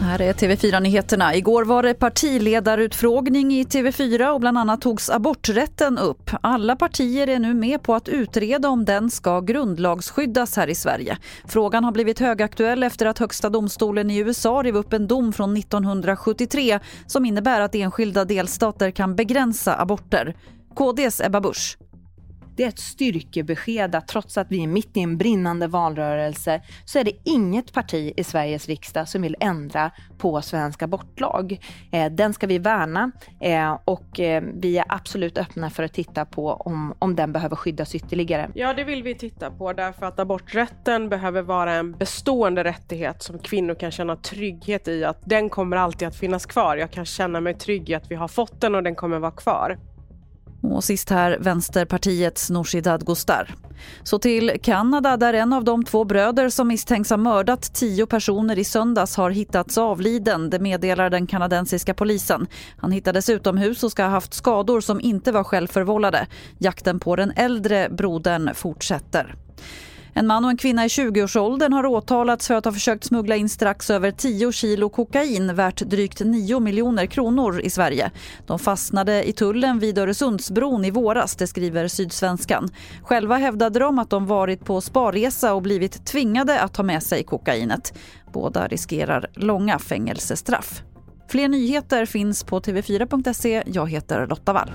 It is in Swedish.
Här är TV4-nyheterna. Igår var det partiledarutfrågning i TV4 och bland annat togs aborträtten upp. Alla partier är nu med på att utreda om den ska grundlagsskyddas här i Sverige. Frågan har blivit högaktuell efter att Högsta domstolen i USA rev upp en dom från 1973 som innebär att enskilda delstater kan begränsa aborter. KDs Ebba Busch. Det är ett styrkebesked att trots att vi är mitt i en brinnande valrörelse så är det inget parti i Sveriges riksdag som vill ändra på svensk abortlag. Eh, den ska vi värna eh, och eh, vi är absolut öppna för att titta på om, om den behöver skyddas ytterligare. Ja, det vill vi titta på därför att aborträtten behöver vara en bestående rättighet som kvinnor kan känna trygghet i att den kommer alltid att finnas kvar. Jag kan känna mig trygg i att vi har fått den och den kommer vara kvar. Och sist här Vänsterpartiets Nooshi Dadgostar. Så till Kanada där en av de två bröder som misstänks ha mördat tio personer i söndags har hittats avliden, det meddelar den kanadensiska polisen. Han hittades utomhus och ska ha haft skador som inte var självförvållade. Jakten på den äldre brodern fortsätter. En man och en kvinna i 20-årsåldern har åtalats för att ha försökt smuggla in strax över 10 kilo kokain värt drygt 9 miljoner kronor i Sverige. De fastnade i tullen vid Öresundsbron i våras, det skriver Sydsvenskan. Själva hävdade de att de varit på sparresa och blivit tvingade att ta med sig kokainet. Båda riskerar långa fängelsestraff. Fler nyheter finns på tv4.se. Jag heter Lotta Wall.